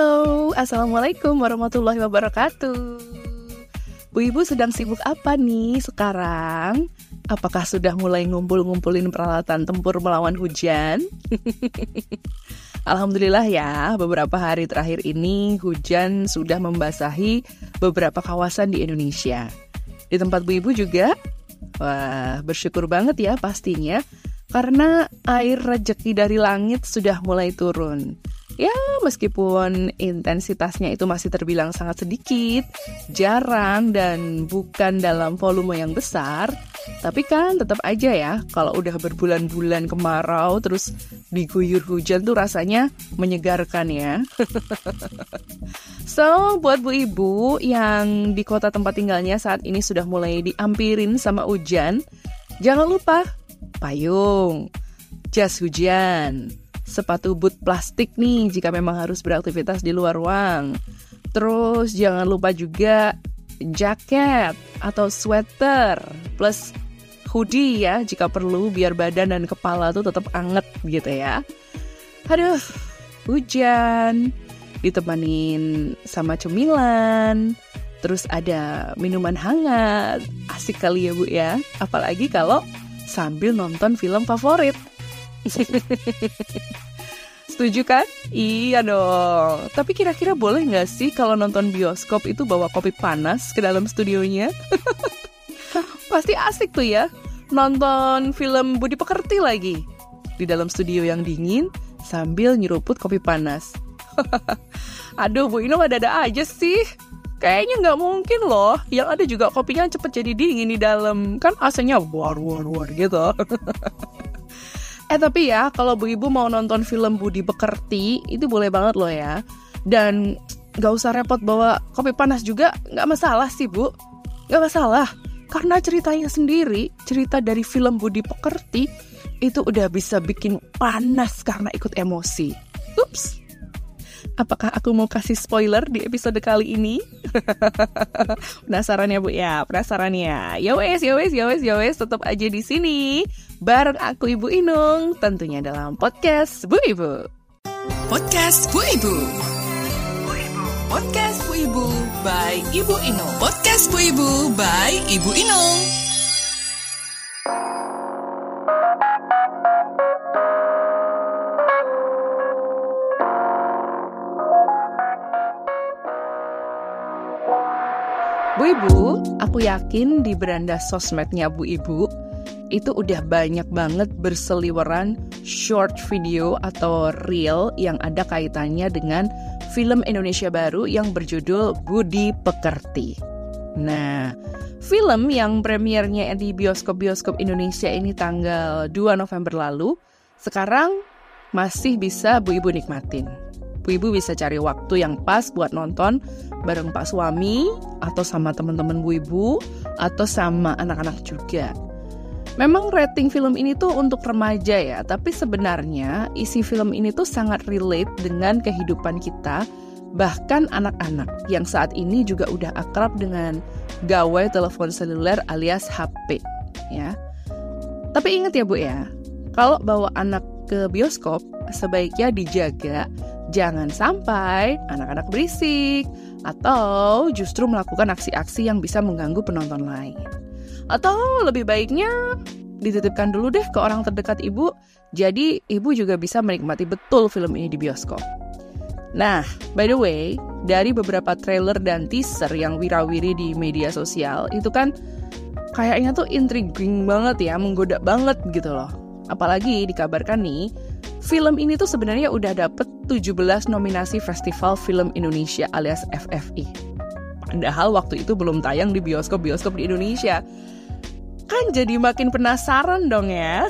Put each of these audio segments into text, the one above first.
Halo, Assalamualaikum warahmatullahi wabarakatuh Bu Ibu sedang sibuk apa nih sekarang? Apakah sudah mulai ngumpul-ngumpulin peralatan tempur melawan hujan? Alhamdulillah ya, beberapa hari terakhir ini hujan sudah membasahi beberapa kawasan di Indonesia. Di tempat Bu Ibu juga, wah bersyukur banget ya pastinya, karena air rejeki dari langit sudah mulai turun. Ya, meskipun intensitasnya itu masih terbilang sangat sedikit, jarang, dan bukan dalam volume yang besar, tapi kan tetap aja ya, kalau udah berbulan-bulan kemarau terus diguyur hujan tuh rasanya menyegarkan ya. so, buat bu ibu yang di kota tempat tinggalnya saat ini sudah mulai diampirin sama hujan, jangan lupa payung, jas hujan, sepatu boot plastik nih jika memang harus beraktivitas di luar ruang. Terus jangan lupa juga jaket atau sweater plus hoodie ya jika perlu biar badan dan kepala tuh tetap anget gitu ya. Aduh, hujan ditemanin sama cemilan, terus ada minuman hangat. Asik kali ya Bu ya. Apalagi kalau sambil nonton film favorit. Setuju kan? Iya dong. Tapi kira-kira boleh nggak sih kalau nonton bioskop itu bawa kopi panas ke dalam studionya? Pasti asik tuh ya. Nonton film Budi Pekerti lagi. Di dalam studio yang dingin sambil nyeruput kopi panas. Aduh, Bu Ino ada-ada aja sih. Kayaknya nggak mungkin loh. Yang ada juga kopinya cepet jadi dingin di dalam. Kan AC-nya war war war gitu. Eh tapi ya, kalau Bu Ibu mau nonton film Budi Pekerti, itu boleh banget loh ya. Dan gak usah repot bawa kopi panas juga, gak masalah sih Bu. Gak masalah, karena ceritanya sendiri, cerita dari film Budi Pekerti, itu udah bisa bikin panas karena ikut emosi. Ups, Apakah aku mau kasih spoiler di episode kali ini? penasaran ya Bu ya? Penasaran ya? Ya wes, ya wes, ya wes, ya wes, tetap aja di sini bareng aku Ibu Inung, tentunya dalam podcast Bu Ibu. Podcast Bu Ibu. Podcast Bu Ibu by Ibu Inung. Podcast Bu Ibu by Ibu Inung. Bu Ibu, aku yakin di beranda sosmednya Bu Ibu itu udah banyak banget berseliweran short video atau reel yang ada kaitannya dengan film Indonesia baru yang berjudul Budi Pekerti. Nah, film yang premiernya di bioskop-bioskop Indonesia ini tanggal 2 November lalu, sekarang masih bisa Bu Ibu nikmatin. Bu Ibu bisa cari waktu yang pas buat nonton bareng Pak suami atau sama teman-teman Bu Ibu atau sama anak-anak juga. Memang rating film ini tuh untuk remaja ya, tapi sebenarnya isi film ini tuh sangat relate dengan kehidupan kita, bahkan anak-anak yang saat ini juga udah akrab dengan gawai telepon seluler alias HP ya. Tapi ingat ya Bu ya, kalau bawa anak ke bioskop sebaiknya dijaga Jangan sampai anak-anak berisik atau justru melakukan aksi-aksi yang bisa mengganggu penonton lain. Atau lebih baiknya dititipkan dulu deh ke orang terdekat ibu, jadi ibu juga bisa menikmati betul film ini di bioskop. Nah, by the way, dari beberapa trailer dan teaser yang wirawiri di media sosial, itu kan kayaknya tuh intriguing banget ya, menggoda banget gitu loh. Apalagi dikabarkan nih, film ini tuh sebenarnya udah dapet 17 nominasi Festival Film Indonesia alias FFI. Padahal waktu itu belum tayang di bioskop-bioskop di Indonesia. Kan jadi makin penasaran dong ya.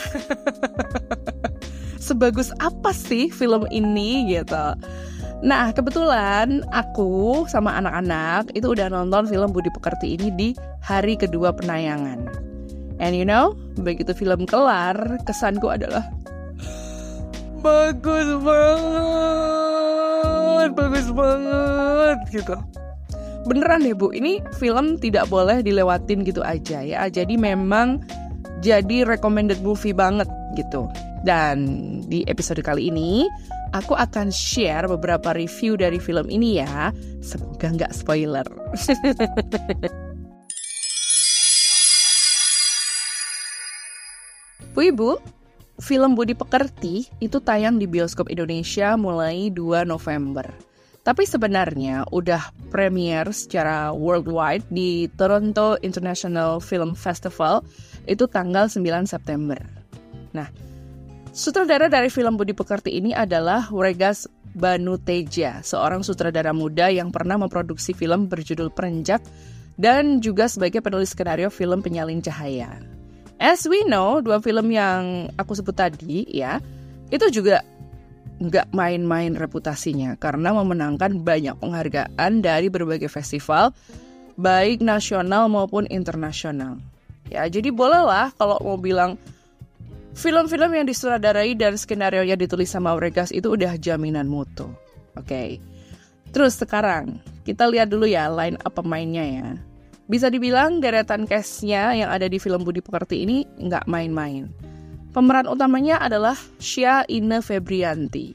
Sebagus apa sih film ini gitu. Nah, kebetulan aku sama anak-anak itu udah nonton film Budi Pekerti ini di hari kedua penayangan. And you know, begitu film kelar, kesanku adalah bagus banget, bagus banget gitu. Beneran deh Bu, ini film tidak boleh dilewatin gitu aja ya. Jadi memang jadi recommended movie banget gitu. Dan di episode kali ini, aku akan share beberapa review dari film ini ya. Semoga nggak spoiler. Bu Ibu, film Budi Pekerti itu tayang di bioskop Indonesia mulai 2 November. Tapi sebenarnya udah premier secara worldwide di Toronto International Film Festival itu tanggal 9 September. Nah, sutradara dari film Budi Pekerti ini adalah Regas Banu Teja, seorang sutradara muda yang pernah memproduksi film berjudul Perenjak dan juga sebagai penulis skenario film Penyalin Cahaya. As we know, dua film yang aku sebut tadi ya, itu juga nggak main-main reputasinya karena memenangkan banyak penghargaan dari berbagai festival, baik nasional maupun internasional. Ya, jadi bolehlah kalau mau bilang film-film yang disutradarai dan skenario yang ditulis sama Regas itu udah jaminan mutu. Oke. Okay. Terus sekarang kita lihat dulu ya line up pemainnya ya. Bisa dibilang deretan cast-nya yang ada di film Budi Pekerti ini nggak main-main. Pemeran utamanya adalah Shia Ine Febrianti.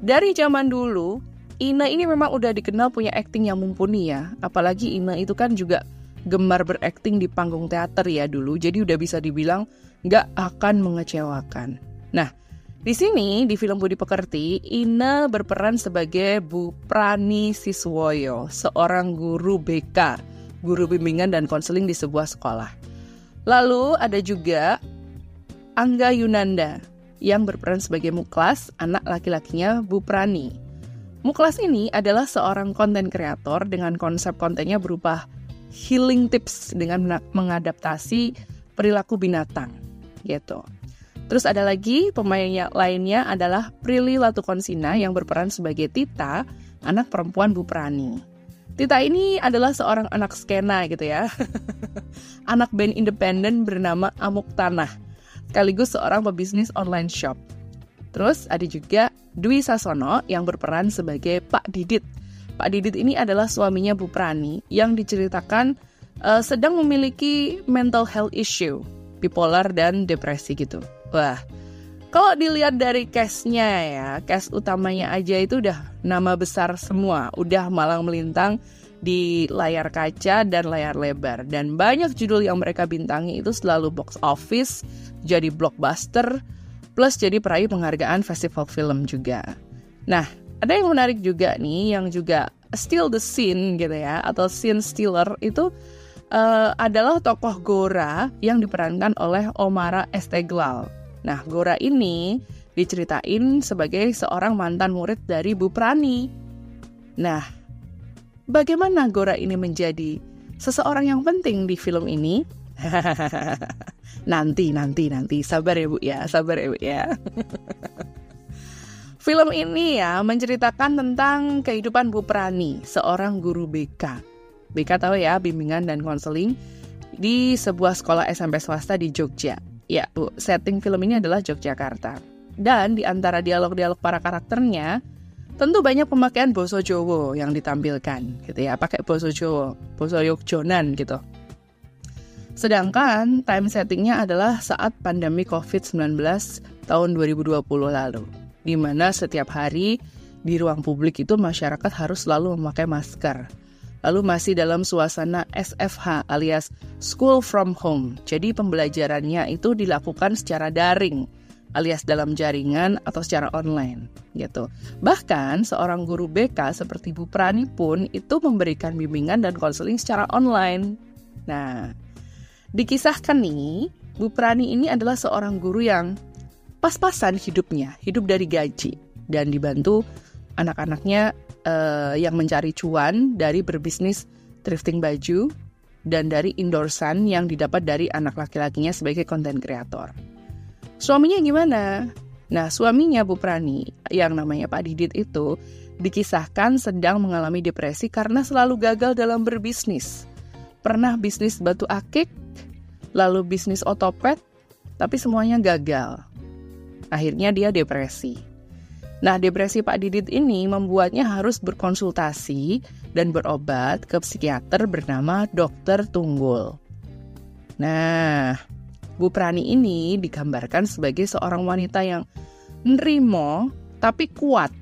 Dari zaman dulu, Ine ini memang udah dikenal punya acting yang mumpuni ya. Apalagi Ine itu kan juga gemar berakting di panggung teater ya dulu. Jadi udah bisa dibilang nggak akan mengecewakan. Nah, di sini di film Budi Pekerti, Ine berperan sebagai Bu Prani Siswoyo, seorang guru BK guru bimbingan dan konseling di sebuah sekolah. Lalu ada juga Angga Yunanda yang berperan sebagai Muklas, anak laki-lakinya Bu Prani. Muklas ini adalah seorang konten kreator dengan konsep kontennya berupa healing tips dengan mengadaptasi perilaku binatang gitu. Terus ada lagi pemainnya lainnya adalah Prilly Latukonsina yang berperan sebagai Tita, anak perempuan Bu Prani. Tita ini adalah seorang anak skena gitu ya. anak band independen bernama Amuk Tanah. Sekaligus seorang pebisnis online shop. Terus ada juga Dwi Sasono yang berperan sebagai Pak Didit. Pak Didit ini adalah suaminya Bu Prani yang diceritakan uh, sedang memiliki mental health issue, bipolar dan depresi gitu. Wah, kalau dilihat dari case-nya ya, case utamanya aja itu udah nama besar semua, udah malang melintang di layar kaca dan layar lebar. Dan banyak judul yang mereka bintangi itu selalu box office, jadi blockbuster, plus jadi peraih penghargaan festival film juga. Nah, ada yang menarik juga nih, yang juga steal the scene gitu ya, atau scene stealer itu uh, adalah tokoh Gora yang diperankan oleh Omara Esteglal. Nah, Gora ini diceritain sebagai seorang mantan murid dari Bu Prani. Nah, bagaimana Gora ini menjadi seseorang yang penting di film ini? nanti, nanti, nanti. Sabar ya Bu ya, sabar ya Bu ya. Film ini ya menceritakan tentang kehidupan Bu Prani, seorang guru BK. BK tahu ya, bimbingan dan konseling di sebuah sekolah SMP swasta di Jogja. Ya, Bu, setting film ini adalah Yogyakarta. Dan di antara dialog-dialog para karakternya, tentu banyak pemakaian boso Jowo yang ditampilkan, gitu ya. Pakai boso Jowo, boso Yogjonan gitu. Sedangkan time settingnya adalah saat pandemi COVID-19 tahun 2020 lalu, di mana setiap hari di ruang publik itu masyarakat harus selalu memakai masker lalu masih dalam suasana SFH alias School from Home. Jadi pembelajarannya itu dilakukan secara daring alias dalam jaringan atau secara online gitu. Bahkan seorang guru BK seperti Bu Prani pun itu memberikan bimbingan dan konseling secara online. Nah, dikisahkan nih, Bu Prani ini adalah seorang guru yang pas-pasan hidupnya, hidup dari gaji dan dibantu anak-anaknya uh, yang mencari cuan dari berbisnis thrifting baju dan dari endorsan yang didapat dari anak laki-lakinya sebagai konten kreator. Suaminya gimana? Nah, suaminya Bu Prani yang namanya Pak Didit itu dikisahkan sedang mengalami depresi karena selalu gagal dalam berbisnis. Pernah bisnis batu akik, lalu bisnis otopet, tapi semuanya gagal. Akhirnya dia depresi. Nah, depresi Pak Didit ini membuatnya harus berkonsultasi dan berobat ke psikiater bernama Dokter Tunggul. Nah, Bu Prani ini digambarkan sebagai seorang wanita yang nerimo tapi kuat,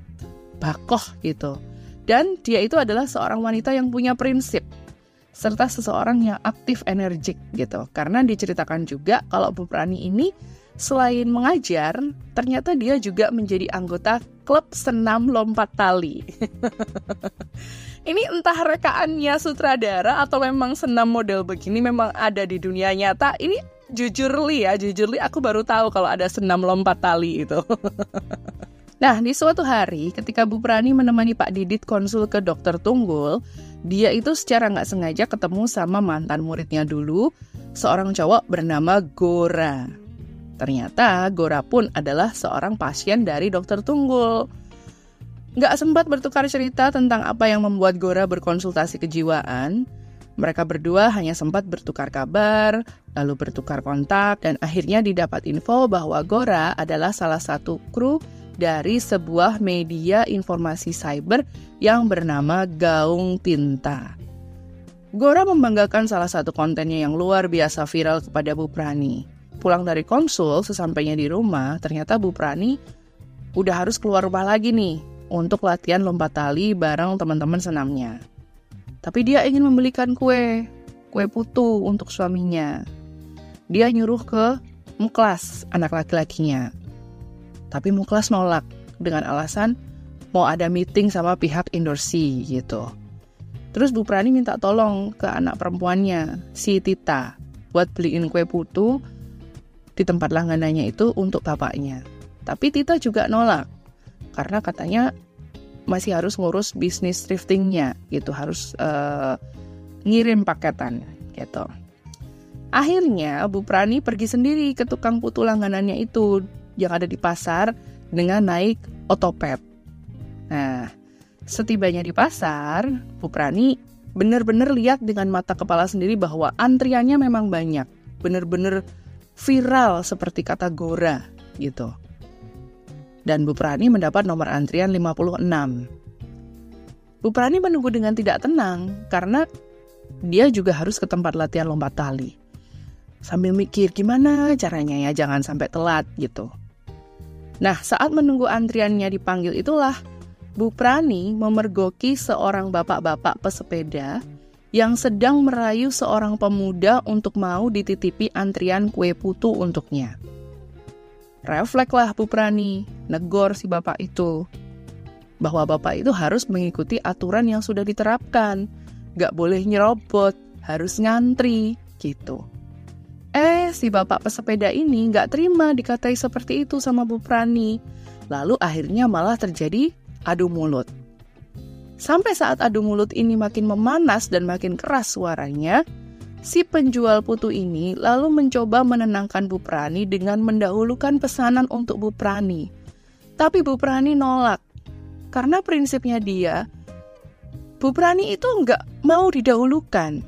bakoh gitu. Dan dia itu adalah seorang wanita yang punya prinsip serta seseorang yang aktif energik gitu. Karena diceritakan juga kalau Bu Prani ini selain mengajar, ternyata dia juga menjadi anggota klub senam lompat tali. ini entah rekaannya sutradara atau memang senam model begini memang ada di dunia nyata. Ini jujur li ya, jujur li aku baru tahu kalau ada senam lompat tali itu. Nah, di suatu hari ketika Bu Prani menemani Pak Didit konsul ke dokter Tunggul, dia itu secara nggak sengaja ketemu sama mantan muridnya dulu, seorang cowok bernama Gora. Ternyata Gora pun adalah seorang pasien dari dokter Tunggul. Nggak sempat bertukar cerita tentang apa yang membuat Gora berkonsultasi kejiwaan, mereka berdua hanya sempat bertukar kabar, lalu bertukar kontak, dan akhirnya didapat info bahwa Gora adalah salah satu kru dari sebuah media informasi cyber yang bernama Gaung Tinta. Gora membanggakan salah satu kontennya yang luar biasa viral kepada Bu Prani. Pulang dari konsul, sesampainya di rumah, ternyata Bu Prani udah harus keluar rumah lagi nih untuk latihan lompat tali bareng teman-teman senamnya. Tapi dia ingin membelikan kue, kue putu untuk suaminya. Dia nyuruh ke Muklas, anak laki-lakinya. Tapi Muklas nolak dengan alasan mau ada meeting sama pihak Indorsi gitu. Terus Bu Prani minta tolong ke anak perempuannya, si Tita, buat beliin kue putu di tempat langganannya itu untuk bapaknya. Tapi Tita juga nolak, karena katanya masih harus ngurus bisnis thriftingnya gitu, harus uh, ngirim paketan gitu. Akhirnya Bu Prani pergi sendiri ke tukang putu langganannya itu yang ada di pasar dengan naik otopet. Nah, setibanya di pasar, Bu Prani benar-benar lihat dengan mata kepala sendiri bahwa antriannya memang banyak. Benar-benar viral seperti kata Gora gitu. Dan Bu Prani mendapat nomor antrian 56. Bu Prani menunggu dengan tidak tenang karena dia juga harus ke tempat latihan lompat tali. Sambil mikir gimana caranya ya jangan sampai telat gitu. Nah, saat menunggu antriannya dipanggil itulah Bu Prani memergoki seorang bapak-bapak pesepeda yang sedang merayu seorang pemuda untuk mau dititipi antrian kue putu untuknya. Reflekslah Bu Prani, negor si bapak itu. Bahwa bapak itu harus mengikuti aturan yang sudah diterapkan. Gak boleh nyerobot, harus ngantri, gitu. Eh, si bapak pesepeda ini nggak terima dikatai seperti itu sama Bu Prani. Lalu akhirnya malah terjadi adu mulut. Sampai saat adu mulut ini makin memanas dan makin keras suaranya, si penjual putu ini lalu mencoba menenangkan Bu Prani dengan mendahulukan pesanan untuk Bu Prani. Tapi Bu Prani nolak. Karena prinsipnya dia, Bu Prani itu nggak mau didahulukan.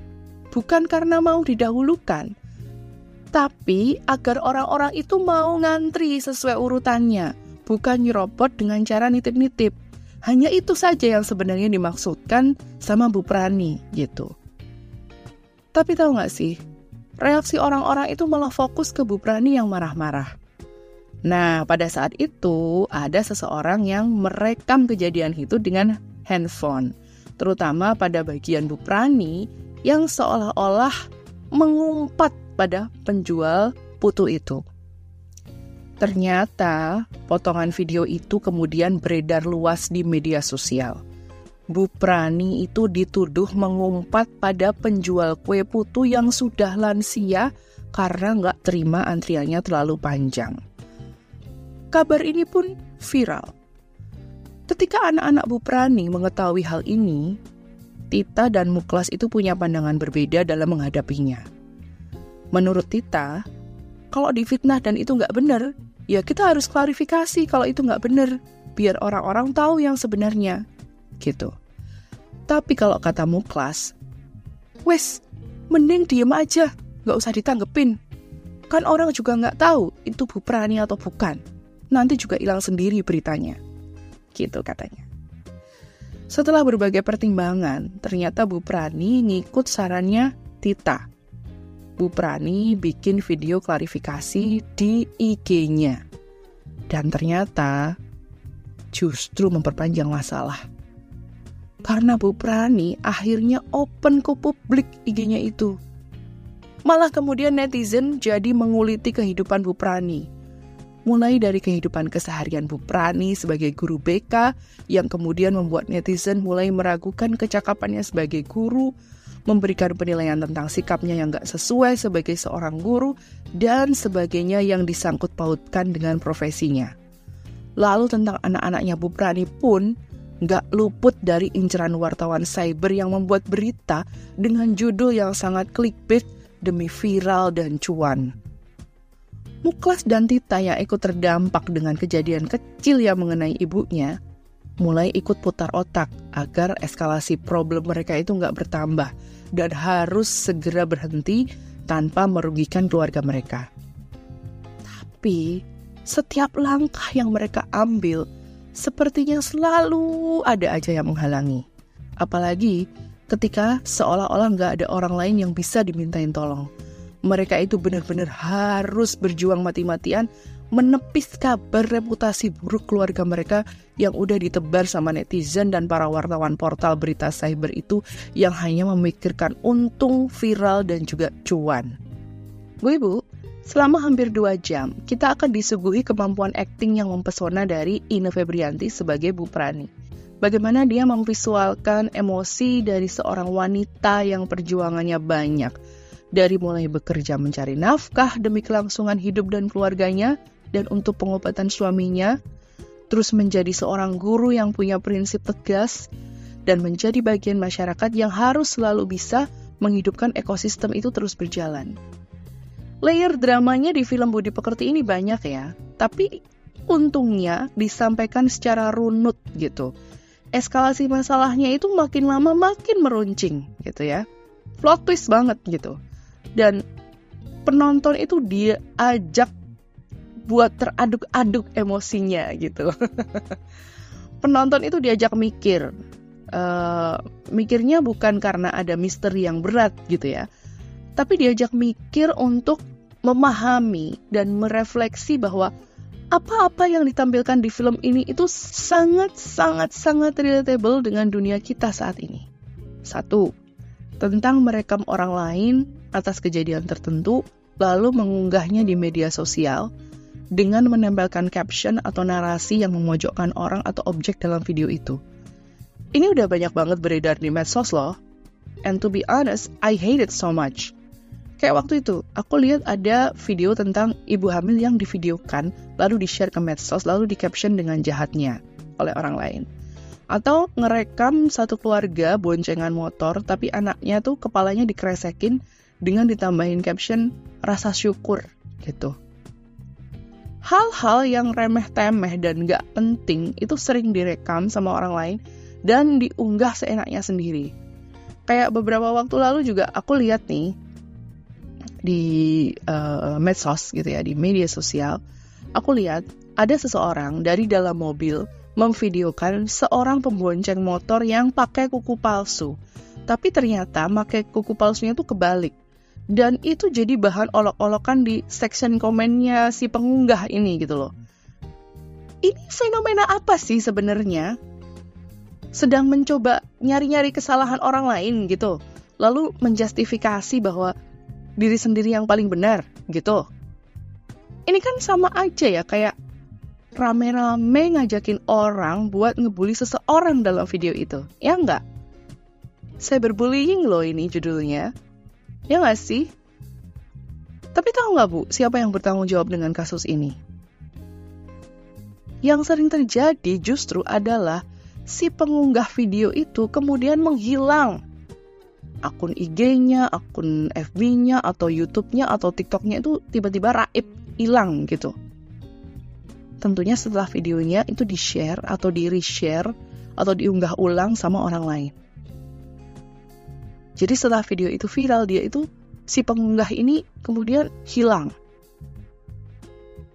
Bukan karena mau didahulukan, tapi agar orang-orang itu mau ngantri sesuai urutannya, bukan nyerobot dengan cara nitip-nitip. Hanya itu saja yang sebenarnya dimaksudkan sama Bu Prani gitu. Tapi tahu nggak sih, reaksi orang-orang itu malah fokus ke Bu Prani yang marah-marah. Nah, pada saat itu ada seseorang yang merekam kejadian itu dengan handphone, terutama pada bagian Bu Prani yang seolah-olah mengumpat pada penjual putu itu. Ternyata potongan video itu kemudian beredar luas di media sosial. Bu Prani itu dituduh mengumpat pada penjual kue putu yang sudah lansia karena nggak terima antriannya terlalu panjang. Kabar ini pun viral. Ketika anak-anak Bu Prani mengetahui hal ini, Tita dan Muklas itu punya pandangan berbeda dalam menghadapinya. Menurut Tita, kalau difitnah dan itu nggak benar, ya kita harus klarifikasi kalau itu nggak benar, biar orang-orang tahu yang sebenarnya. Gitu. Tapi kalau kata Muklas, wes, mending diem aja, nggak usah ditanggepin. Kan orang juga nggak tahu itu Bu Prani atau bukan. Nanti juga hilang sendiri beritanya. Gitu katanya. Setelah berbagai pertimbangan, ternyata Bu Prani ngikut sarannya Tita Bu Prani bikin video klarifikasi di IG-nya. Dan ternyata justru memperpanjang masalah. Karena Bu Prani akhirnya open ke publik IG-nya itu. Malah kemudian netizen jadi menguliti kehidupan Bu Prani. Mulai dari kehidupan keseharian Bu Prani sebagai guru BK yang kemudian membuat netizen mulai meragukan kecakapannya sebagai guru, memberikan penilaian tentang sikapnya yang gak sesuai sebagai seorang guru, dan sebagainya yang disangkut pautkan dengan profesinya. Lalu tentang anak-anaknya Bu Prani pun gak luput dari inceran wartawan cyber yang membuat berita dengan judul yang sangat clickbait demi viral dan cuan. Muklas dan Tita yang ikut terdampak dengan kejadian kecil yang mengenai ibunya, mulai ikut putar otak agar eskalasi problem mereka itu nggak bertambah dan harus segera berhenti tanpa merugikan keluarga mereka. Tapi setiap langkah yang mereka ambil sepertinya selalu ada aja yang menghalangi. Apalagi ketika seolah-olah nggak ada orang lain yang bisa dimintain tolong. Mereka itu benar-benar harus berjuang mati-matian menepis kabar reputasi buruk keluarga mereka yang udah ditebar sama netizen dan para wartawan portal berita cyber itu yang hanya memikirkan untung, viral, dan juga cuan. Bu Ibu, selama hampir dua jam, kita akan disuguhi kemampuan akting yang mempesona dari Ine Febrianti sebagai Bu Prani. Bagaimana dia memvisualkan emosi dari seorang wanita yang perjuangannya banyak, dari mulai bekerja mencari nafkah demi kelangsungan hidup dan keluarganya, dan untuk pengobatan suaminya, terus menjadi seorang guru yang punya prinsip tegas, dan menjadi bagian masyarakat yang harus selalu bisa menghidupkan ekosistem itu terus berjalan. Layer dramanya di film Budi Pekerti ini banyak ya, tapi untungnya disampaikan secara runut gitu. Eskalasi masalahnya itu makin lama makin meruncing gitu ya. Plot twist banget gitu. Dan penonton itu diajak buat teraduk-aduk emosinya gitu. Penonton itu diajak mikir, uh, mikirnya bukan karena ada misteri yang berat gitu ya, tapi diajak mikir untuk memahami dan merefleksi bahwa apa-apa yang ditampilkan di film ini itu sangat sangat sangat relatable dengan dunia kita saat ini. Satu, tentang merekam orang lain atas kejadian tertentu lalu mengunggahnya di media sosial dengan menempelkan caption atau narasi yang memojokkan orang atau objek dalam video itu. Ini udah banyak banget beredar di medsos loh. And to be honest, I hate it so much. Kayak waktu itu, aku lihat ada video tentang ibu hamil yang divideokan, lalu di-share ke medsos, lalu di-caption dengan jahatnya oleh orang lain. Atau ngerekam satu keluarga boncengan motor, tapi anaknya tuh kepalanya dikresekin dengan ditambahin caption rasa syukur gitu hal-hal yang remeh-temeh dan gak penting itu sering direkam sama orang lain dan diunggah seenaknya sendiri. Kayak beberapa waktu lalu juga aku lihat nih di uh, medsos gitu ya, di media sosial, aku lihat ada seseorang dari dalam mobil memvideokan seorang pembonceng motor yang pakai kuku palsu. Tapi ternyata pakai kuku palsunya tuh kebalik dan itu jadi bahan olok-olokan di section komennya si pengunggah ini gitu loh. Ini fenomena apa sih sebenarnya? Sedang mencoba nyari-nyari kesalahan orang lain gitu, lalu menjustifikasi bahwa diri sendiri yang paling benar gitu. Ini kan sama aja ya kayak rame-rame ngajakin orang buat ngebully seseorang dalam video itu, ya enggak? Cyberbullying loh ini judulnya. Ya nggak sih? Tapi tahu nggak Bu, siapa yang bertanggung jawab dengan kasus ini? Yang sering terjadi justru adalah si pengunggah video itu kemudian menghilang. Akun IG-nya, akun FB-nya, atau YouTube-nya, atau TikTok-nya itu tiba-tiba raib, hilang gitu. Tentunya setelah videonya itu di-share atau di-reshare atau diunggah ulang sama orang lain. Jadi setelah video itu viral, dia itu si pengunggah ini kemudian hilang.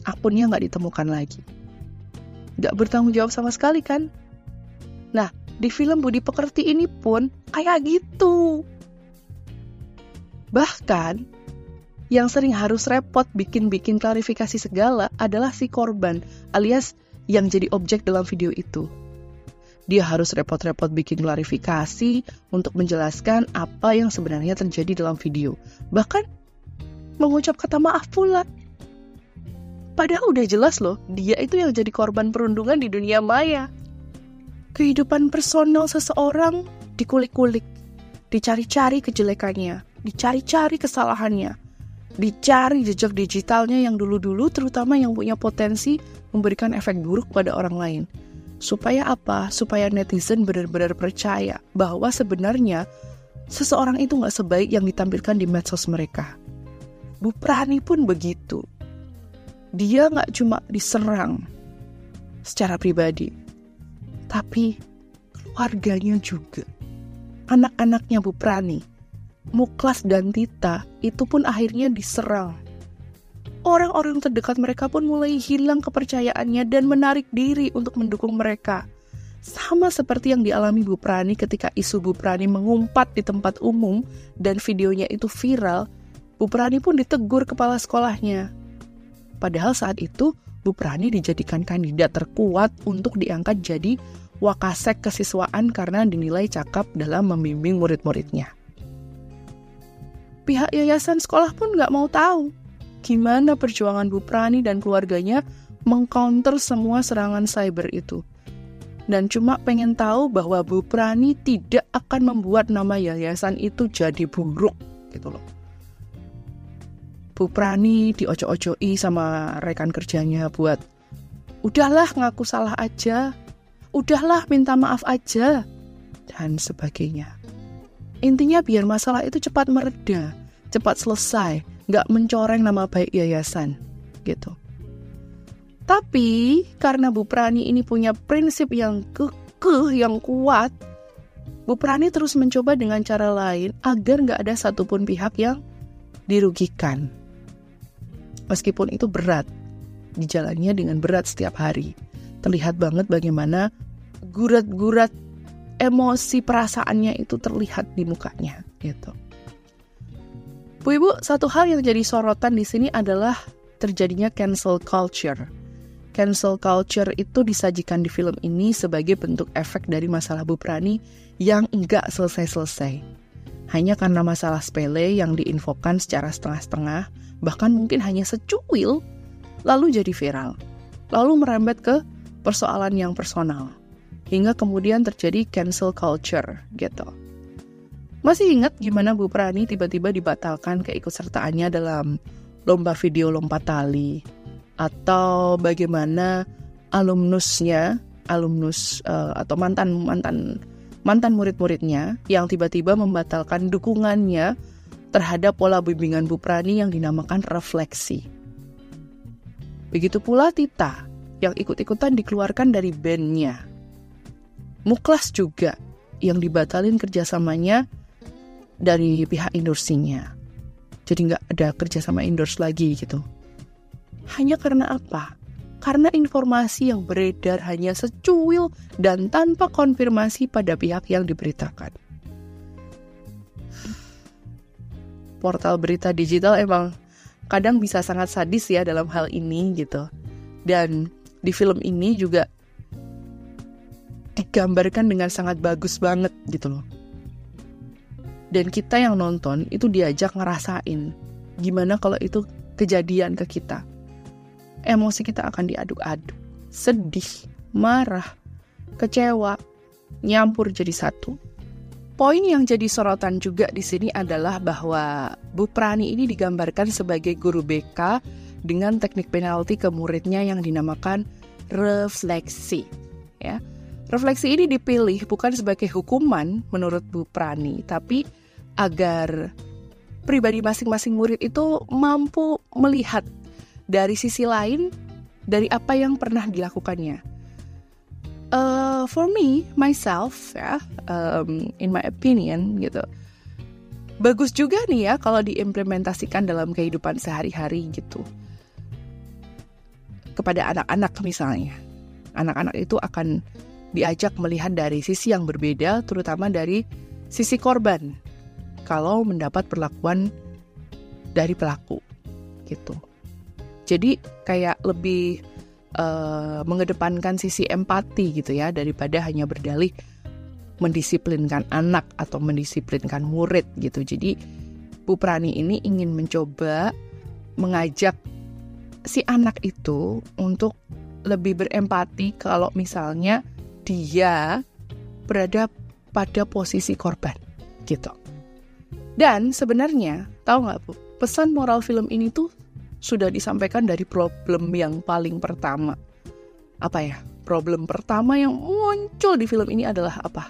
Akunnya nggak ditemukan lagi. Nggak bertanggung jawab sama sekali kan? Nah, di film Budi Pekerti ini pun kayak gitu. Bahkan, yang sering harus repot bikin-bikin klarifikasi segala adalah si korban alias yang jadi objek dalam video itu. Dia harus repot-repot bikin klarifikasi untuk menjelaskan apa yang sebenarnya terjadi dalam video. Bahkan mengucap kata maaf pula. Padahal udah jelas loh, dia itu yang jadi korban perundungan di dunia maya. Kehidupan personal seseorang dikulik-kulik, dicari-cari kejelekannya, dicari-cari kesalahannya, dicari jejak digitalnya yang dulu-dulu terutama yang punya potensi memberikan efek buruk pada orang lain. Supaya apa? Supaya netizen benar-benar percaya bahwa sebenarnya seseorang itu nggak sebaik yang ditampilkan di medsos mereka. Bu Prani pun begitu. Dia nggak cuma diserang secara pribadi, tapi keluarganya juga. Anak-anaknya Bu Prani, Muklas dan Tita itu pun akhirnya diserang. Orang-orang terdekat mereka pun mulai hilang kepercayaannya dan menarik diri untuk mendukung mereka. Sama seperti yang dialami Bu Prani ketika isu Bu Prani mengumpat di tempat umum dan videonya itu viral, Bu Prani pun ditegur kepala sekolahnya Padahal saat itu Bu Prani dijadikan kandidat terkuat untuk diangkat jadi wakasek kesiswaan karena dinilai cakap dalam membimbing murid-muridnya. Pihak yayasan sekolah pun nggak mau tahu gimana perjuangan Bu Prani dan keluarganya mengcounter semua serangan cyber itu. Dan cuma pengen tahu bahwa Bu Prani tidak akan membuat nama yayasan itu jadi buruk gitu loh. Bu Prani dioco-ocoi sama rekan kerjanya buat udahlah ngaku salah aja, udahlah minta maaf aja, dan sebagainya. Intinya biar masalah itu cepat mereda, cepat selesai, nggak mencoreng nama baik yayasan, gitu. Tapi karena Bu Prani ini punya prinsip yang kekeh, yang kuat, Bu Prani terus mencoba dengan cara lain agar nggak ada satupun pihak yang dirugikan meskipun itu berat, dijalannya dengan berat setiap hari. Terlihat banget bagaimana gurat-gurat emosi perasaannya itu terlihat di mukanya gitu. Bu Ibu, satu hal yang jadi sorotan di sini adalah terjadinya cancel culture. Cancel culture itu disajikan di film ini sebagai bentuk efek dari masalah Bu Prani yang enggak selesai-selesai. Hanya karena masalah sepele yang diinfokan secara setengah-setengah, bahkan mungkin hanya secuil, lalu jadi viral, lalu merembet ke persoalan yang personal, hingga kemudian terjadi cancel culture gitu. Masih ingat gimana Bu Prani tiba-tiba dibatalkan keikutsertaannya dalam lomba video lompat tali? Atau bagaimana alumnusnya, alumnus uh, atau mantan mantan mantan murid-muridnya yang tiba-tiba membatalkan dukungannya terhadap pola bimbingan Bu Prani yang dinamakan refleksi. Begitu pula Tita yang ikut-ikutan dikeluarkan dari bandnya. Muklas juga yang dibatalin kerjasamanya dari pihak endorsinya. Jadi nggak ada kerjasama endorse lagi gitu. Hanya karena apa? Karena informasi yang beredar hanya secuil dan tanpa konfirmasi pada pihak yang diberitakan. portal berita digital emang kadang bisa sangat sadis ya dalam hal ini gitu. Dan di film ini juga digambarkan dengan sangat bagus banget gitu loh. Dan kita yang nonton itu diajak ngerasain gimana kalau itu kejadian ke kita. Emosi kita akan diaduk-aduk, sedih, marah, kecewa, nyampur jadi satu. Poin yang jadi sorotan juga di sini adalah bahwa Bu Prani ini digambarkan sebagai guru BK dengan teknik penalti ke muridnya yang dinamakan refleksi. Ya. Refleksi ini dipilih bukan sebagai hukuman menurut Bu Prani, tapi agar pribadi masing-masing murid itu mampu melihat dari sisi lain dari apa yang pernah dilakukannya. Uh, for me myself ya um, in my opinion gitu. Bagus juga nih ya kalau diimplementasikan dalam kehidupan sehari-hari gitu. Kepada anak-anak misalnya. Anak-anak itu akan diajak melihat dari sisi yang berbeda terutama dari sisi korban kalau mendapat perlakuan dari pelaku gitu jadi kayak lebih uh, mengedepankan sisi empati gitu ya daripada hanya berdalih mendisiplinkan anak atau mendisiplinkan murid gitu. Jadi Bu Prani ini ingin mencoba mengajak si anak itu untuk lebih berempati kalau misalnya dia berada pada posisi korban gitu. Dan sebenarnya tahu nggak Bu, pesan moral film ini tuh sudah disampaikan dari problem yang paling pertama. Apa ya? Problem pertama yang muncul di film ini adalah apa?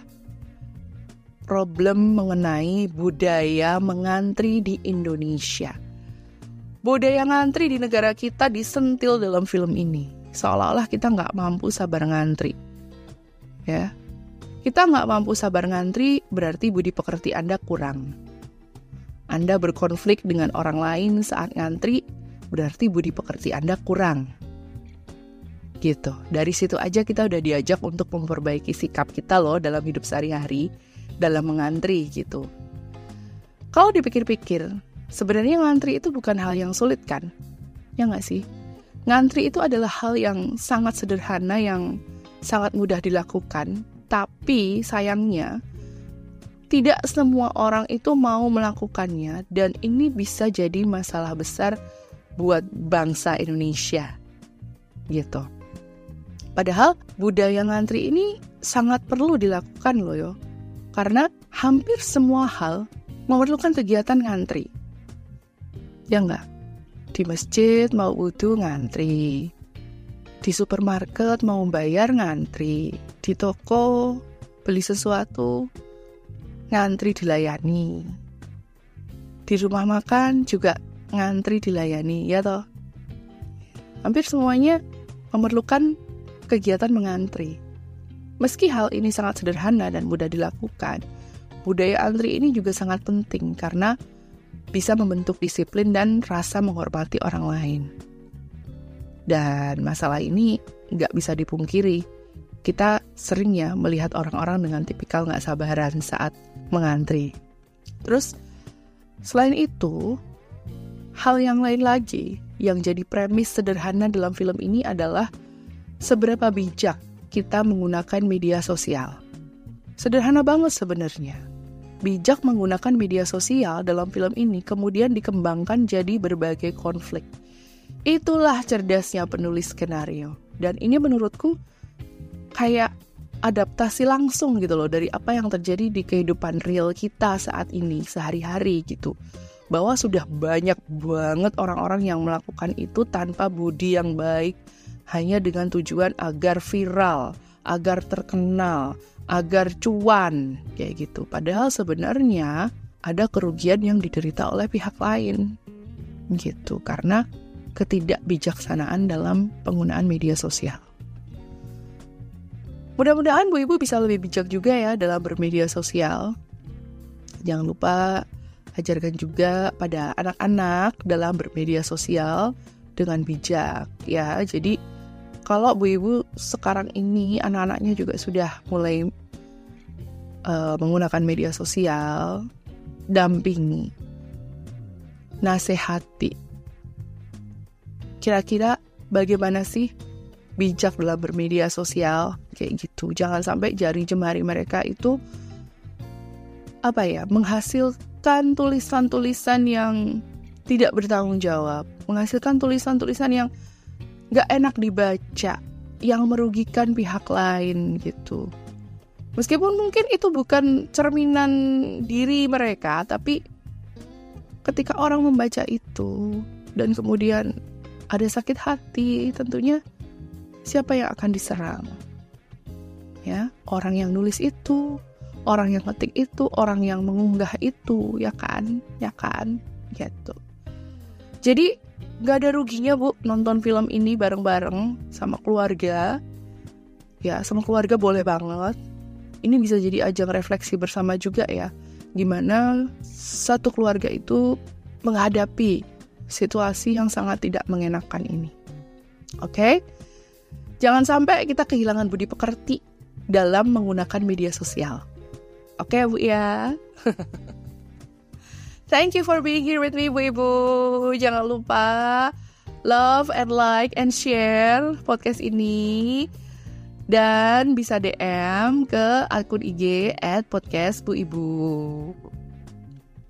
Problem mengenai budaya mengantri di Indonesia. Budaya ngantri di negara kita disentil dalam film ini. Seolah-olah kita nggak mampu sabar ngantri. Ya, kita nggak mampu sabar ngantri berarti budi pekerti Anda kurang. Anda berkonflik dengan orang lain saat ngantri, berarti budi pekerti Anda kurang. Gitu. Dari situ aja kita udah diajak untuk memperbaiki sikap kita loh dalam hidup sehari-hari, dalam mengantri gitu. Kalau dipikir-pikir, sebenarnya ngantri itu bukan hal yang sulit kan? Ya nggak sih? Ngantri itu adalah hal yang sangat sederhana yang sangat mudah dilakukan, tapi sayangnya tidak semua orang itu mau melakukannya dan ini bisa jadi masalah besar buat bangsa Indonesia. Gitu. Padahal budaya ngantri ini sangat perlu dilakukan loh yo. Karena hampir semua hal memerlukan kegiatan ngantri. Ya enggak? Di masjid mau wudhu ngantri. Di supermarket mau bayar ngantri. Di toko beli sesuatu ngantri dilayani. Di rumah makan juga ngantri dilayani, ya toh? Hampir semuanya memerlukan kegiatan mengantri. Meski hal ini sangat sederhana dan mudah dilakukan, budaya antri ini juga sangat penting karena bisa membentuk disiplin dan rasa menghormati orang lain. Dan masalah ini nggak bisa dipungkiri. Kita sering ya melihat orang-orang dengan tipikal nggak sabaran saat mengantri. Terus, selain itu, Hal yang lain lagi yang jadi premis sederhana dalam film ini adalah seberapa bijak kita menggunakan media sosial. Sederhana banget sebenarnya. Bijak menggunakan media sosial dalam film ini kemudian dikembangkan jadi berbagai konflik. Itulah cerdasnya penulis skenario. Dan ini menurutku kayak adaptasi langsung gitu loh dari apa yang terjadi di kehidupan real kita saat ini sehari-hari gitu bahwa sudah banyak banget orang-orang yang melakukan itu tanpa budi yang baik hanya dengan tujuan agar viral, agar terkenal, agar cuan kayak gitu. Padahal sebenarnya ada kerugian yang diderita oleh pihak lain gitu karena ketidakbijaksanaan dalam penggunaan media sosial. Mudah-mudahan Bu Ibu bisa lebih bijak juga ya dalam bermedia sosial. Jangan lupa ajarkan juga pada anak-anak dalam bermedia sosial dengan bijak ya. Jadi kalau Bu Ibu sekarang ini anak-anaknya juga sudah mulai uh, menggunakan media sosial, dampingi, nasihati. Kira-kira bagaimana sih bijak dalam bermedia sosial kayak gitu. Jangan sampai jari jemari mereka itu apa ya menghasilkan menghasilkan tulisan-tulisan yang tidak bertanggung jawab, menghasilkan tulisan-tulisan yang gak enak dibaca, yang merugikan pihak lain gitu. Meskipun mungkin itu bukan cerminan diri mereka, tapi ketika orang membaca itu dan kemudian ada sakit hati, tentunya siapa yang akan diserang? Ya, orang yang nulis itu, orang yang ngetik itu, orang yang mengunggah itu, ya kan? Ya kan? Gitu. Jadi gak ada ruginya bu nonton film ini bareng-bareng sama keluarga. Ya sama keluarga boleh banget. Ini bisa jadi ajang refleksi bersama juga ya. Gimana satu keluarga itu menghadapi situasi yang sangat tidak mengenakan ini. Oke? Okay? Jangan sampai kita kehilangan budi pekerti dalam menggunakan media sosial. Oke okay, Bu ya. Thank you for being here with me Bu Ibu. Jangan lupa love and like and share podcast ini dan bisa DM ke akun IG at podcast Bu Ibu.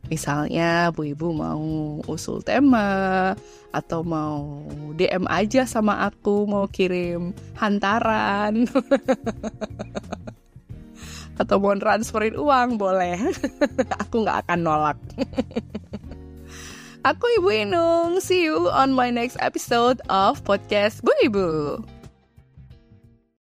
Misalnya Bu Ibu mau usul tema atau mau DM aja sama aku mau kirim hantaran atau mau transferin uang boleh. aku nggak akan nolak. aku Ibu Inung. See you on my next episode of podcast Bu Ibu.